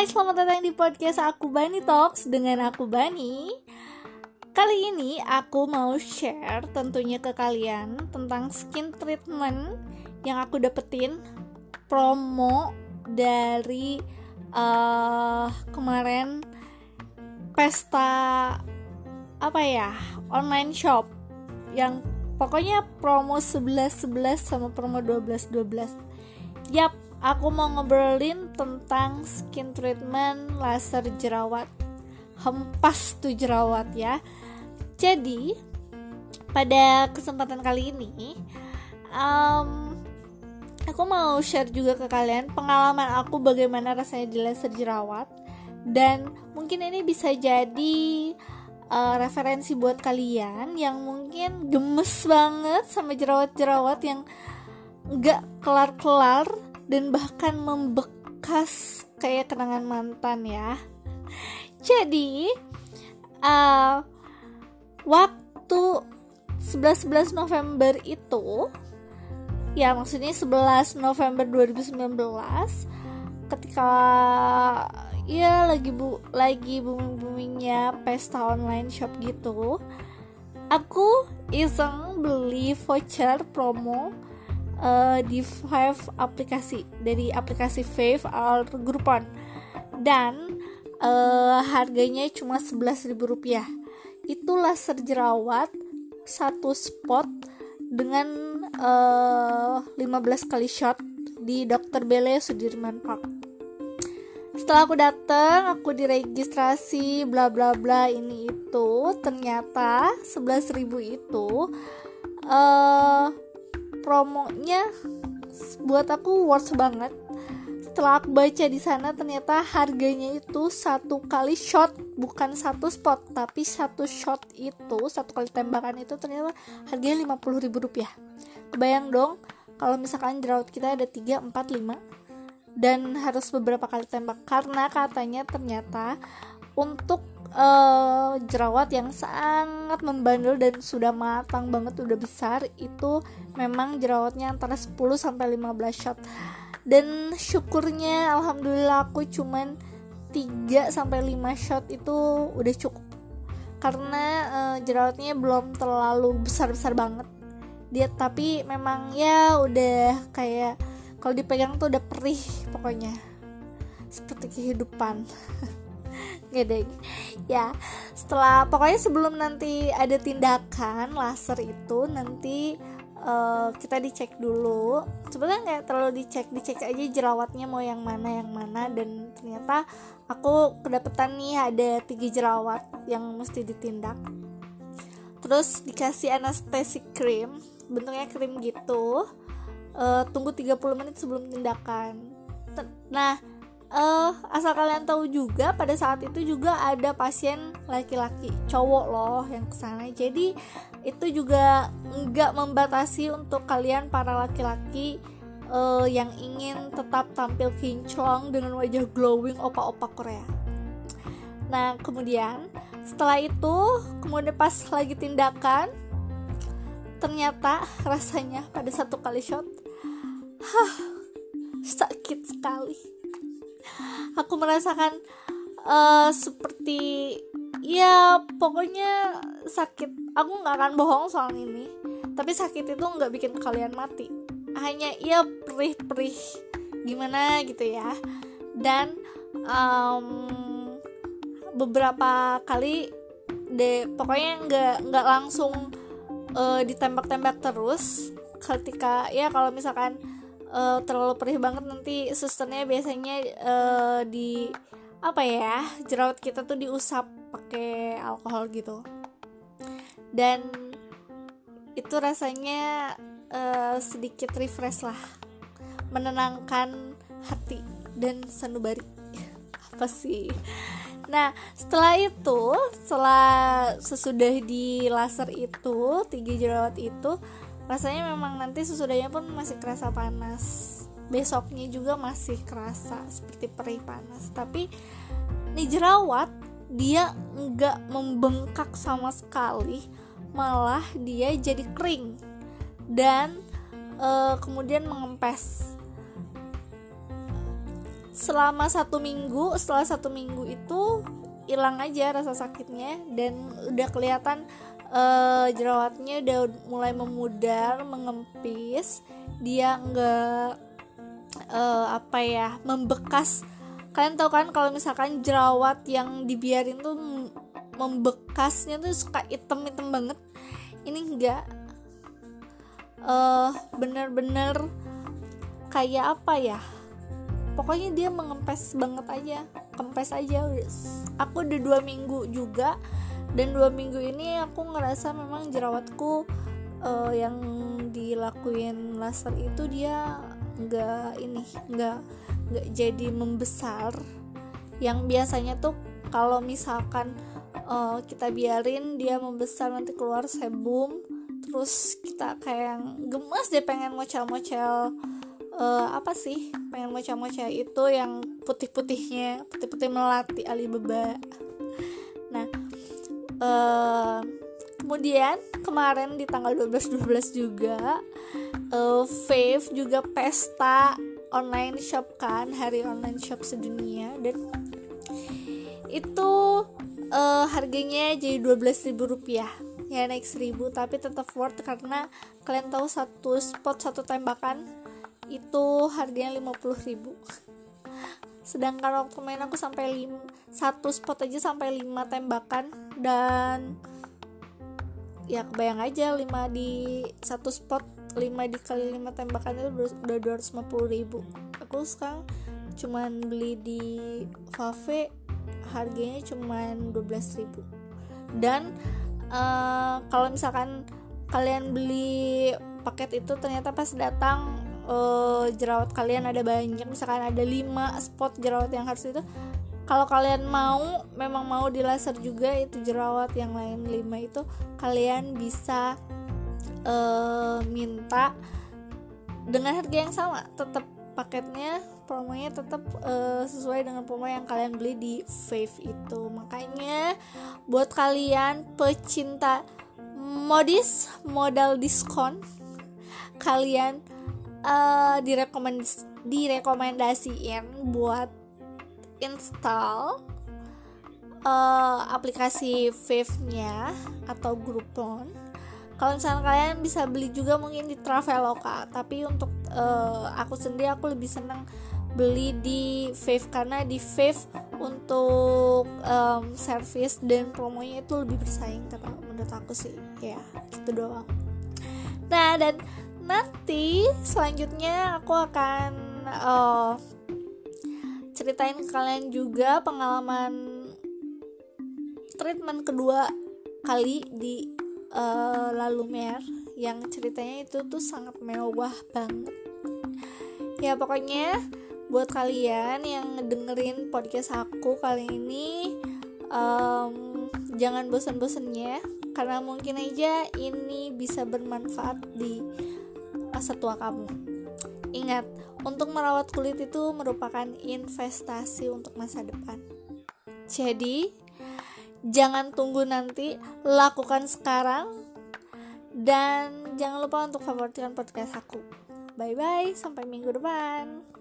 Hai selamat datang di podcast aku Bani Talks dengan aku Bani. Kali ini aku mau share tentunya ke kalian tentang skin treatment yang aku dapetin promo dari uh, kemarin pesta apa ya online shop yang pokoknya promo 11 11 sama promo 12 12 Yap, aku mau ngobrolin tentang skin treatment laser jerawat. Hempas tuh jerawat ya. Jadi pada kesempatan kali ini um, aku mau share juga ke kalian pengalaman aku bagaimana rasanya di laser jerawat. Dan mungkin ini bisa jadi uh, referensi buat kalian yang mungkin gemes banget sama jerawat-jerawat yang nggak kelar-kelar dan bahkan membekas kayak kenangan mantan ya. Jadi uh, waktu 11 11 November itu ya maksudnya 11 November 2019 ketika ya lagi bu lagi booming boomingnya pesta online shop gitu aku iseng beli voucher promo uh, di Five aplikasi. Dari aplikasi Five atau Groupon. Dan uh, harganya cuma ribu rupiah. Itu laser jerawat satu spot dengan uh, eh, 15 kali shot di Dr. Bele Sudirman Park. Setelah aku datang aku diregistrasi bla bla bla ini itu. Ternyata 11.000 itu uh, promonya buat aku worth banget. Setelah aku baca di sana ternyata harganya itu satu kali shot bukan satu spot tapi satu shot itu satu kali tembakan itu ternyata harganya lima puluh ribu rupiah. Kebayang dong kalau misalkan jerawat kita ada 3, 4, 5 dan harus beberapa kali tembak. Karena katanya ternyata untuk uh, jerawat yang sangat membandel dan sudah matang banget udah besar itu memang jerawatnya antara 10 sampai 15 shot. Dan syukurnya alhamdulillah aku cuman 3 sampai 5 shot itu udah cukup. Karena uh, jerawatnya belum terlalu besar-besar banget. Dia tapi memang ya udah kayak kalau dipegang tuh udah perih pokoknya. Seperti kehidupan gede ya setelah pokoknya sebelum nanti ada tindakan laser itu nanti uh, kita dicek dulu. Sebenarnya nggak terlalu dicek dicek aja jerawatnya mau yang mana yang mana. Dan ternyata aku kedapetan nih ada tiga jerawat yang mesti ditindak. Terus dikasih anestesi cream bentuknya krim gitu. Uh, tunggu 30 menit sebelum tindakan. Nah uh, asal kalian tahu juga pada saat itu juga ada pasien laki-laki cowok loh yang ke sana jadi itu juga nggak membatasi untuk kalian para laki-laki uh, yang ingin tetap tampil kinclong dengan wajah glowing opa-opa Korea. Nah kemudian setelah itu kemudian pas lagi tindakan ternyata rasanya pada satu kali shot hah sakit sekali aku merasakan uh, seperti ya pokoknya sakit. Aku nggak akan bohong soal ini tapi sakit itu nggak bikin kalian mati. Hanya ya perih-perih gimana gitu ya. Dan um, beberapa kali deh pokoknya nggak nggak langsung uh, ditembak-tembak terus ketika ya kalau misalkan uh, terlalu perih banget nanti susternya biasanya uh, di apa ya jerawat kita tuh diusap pakai alkohol gitu. Dan itu rasanya uh, sedikit refresh lah. Menenangkan hati dan sanubari. Apa sih? Nah, setelah itu, setelah sesudah di laser itu, tiga jerawat itu, rasanya memang nanti sesudahnya pun masih kerasa panas. Besoknya juga masih kerasa seperti perih panas. Tapi nih jerawat dia nggak membengkak sama sekali. Malah dia jadi kering. Dan e, kemudian mengempes. Selama satu minggu setelah satu minggu itu hilang aja rasa sakitnya. Dan udah kelihatan uh, jerawatnya udah mulai memudar mengempis. Dia nggak uh, apa ya membekas. Kalian tahu kan kalau misalkan jerawat yang dibiarin tuh membekasnya tuh suka item-item banget. Ini enggak uh, bener-bener kayak apa ya? Pokoknya dia mengempes banget aja kempes aja aku udah dua minggu juga dan dua minggu ini aku ngerasa memang jerawatku uh, yang dilakuin laser itu dia nggak ini nggak nggak jadi membesar. Yang biasanya tuh kalau misalkan uh, kita biarin dia membesar nanti keluar sebum terus kita kayak gemes deh pengen mocel-mocel uh, apa sih? Pengen mocel-mocel itu yang putih-putihnya putih-putih melati Alibaba. Nah uh, kemudian kemarin di tanggal 12-12 juga uh, Fave juga pesta online shop kan hari online shop sedunia. Dan itu uh, harganya jadi 12.000 rupiah. Ya naik 1000 tapi tetap worth karena kalian tahu satu spot satu tembakan itu harganya 50.000 sedangkan waktu main aku sampai lim, satu spot aja sampai 5 tembakan dan ya kebayang aja 5 di satu spot 5 dikali 5 tembakan itu udah 250 ribu. Aku sekarang cuman beli di Fave harganya cuman 12 ribu. Dan uh, kalau misalkan kalian beli paket itu ternyata pas datang uh, jerawat kalian ada banyak misalkan ada 5 spot jerawat yang harus itu kalau kalian mau memang mau di laser juga itu jerawat yang lain 5 itu kalian bisa uh, minta dengan harga yang sama. Tetap paketnya promonya tetap uh, sesuai dengan promo yang kalian beli di Fave itu. Makanya buat kalian pecinta modis modal diskon kalian uh, direkomendasi direkomendasiin buat install uh, aplikasi Vive-nya atau Groupon. Kalau misalnya kalian bisa beli juga mungkin di Traveloka, tapi untuk uh, aku sendiri aku lebih senang beli di Vive karena di Vive untuk um, service dan promonya itu lebih bersaing karena menurut aku sih ya gitu doang. Nah dan nanti selanjutnya aku akan uh, ceritain ke kalian juga pengalaman treatment kedua kali di uh, lalu mer yang ceritanya itu tuh sangat mewah banget. Ya pokoknya buat kalian yang dengerin podcast aku kali ini um, jangan bosan-bosannya karena mungkin aja ini bisa bermanfaat di masa tua kamu ingat untuk merawat kulit itu merupakan investasi untuk masa depan. Jadi, jangan tunggu nanti, lakukan sekarang. Dan jangan lupa untuk favoritkan podcast aku. Bye bye, sampai minggu depan.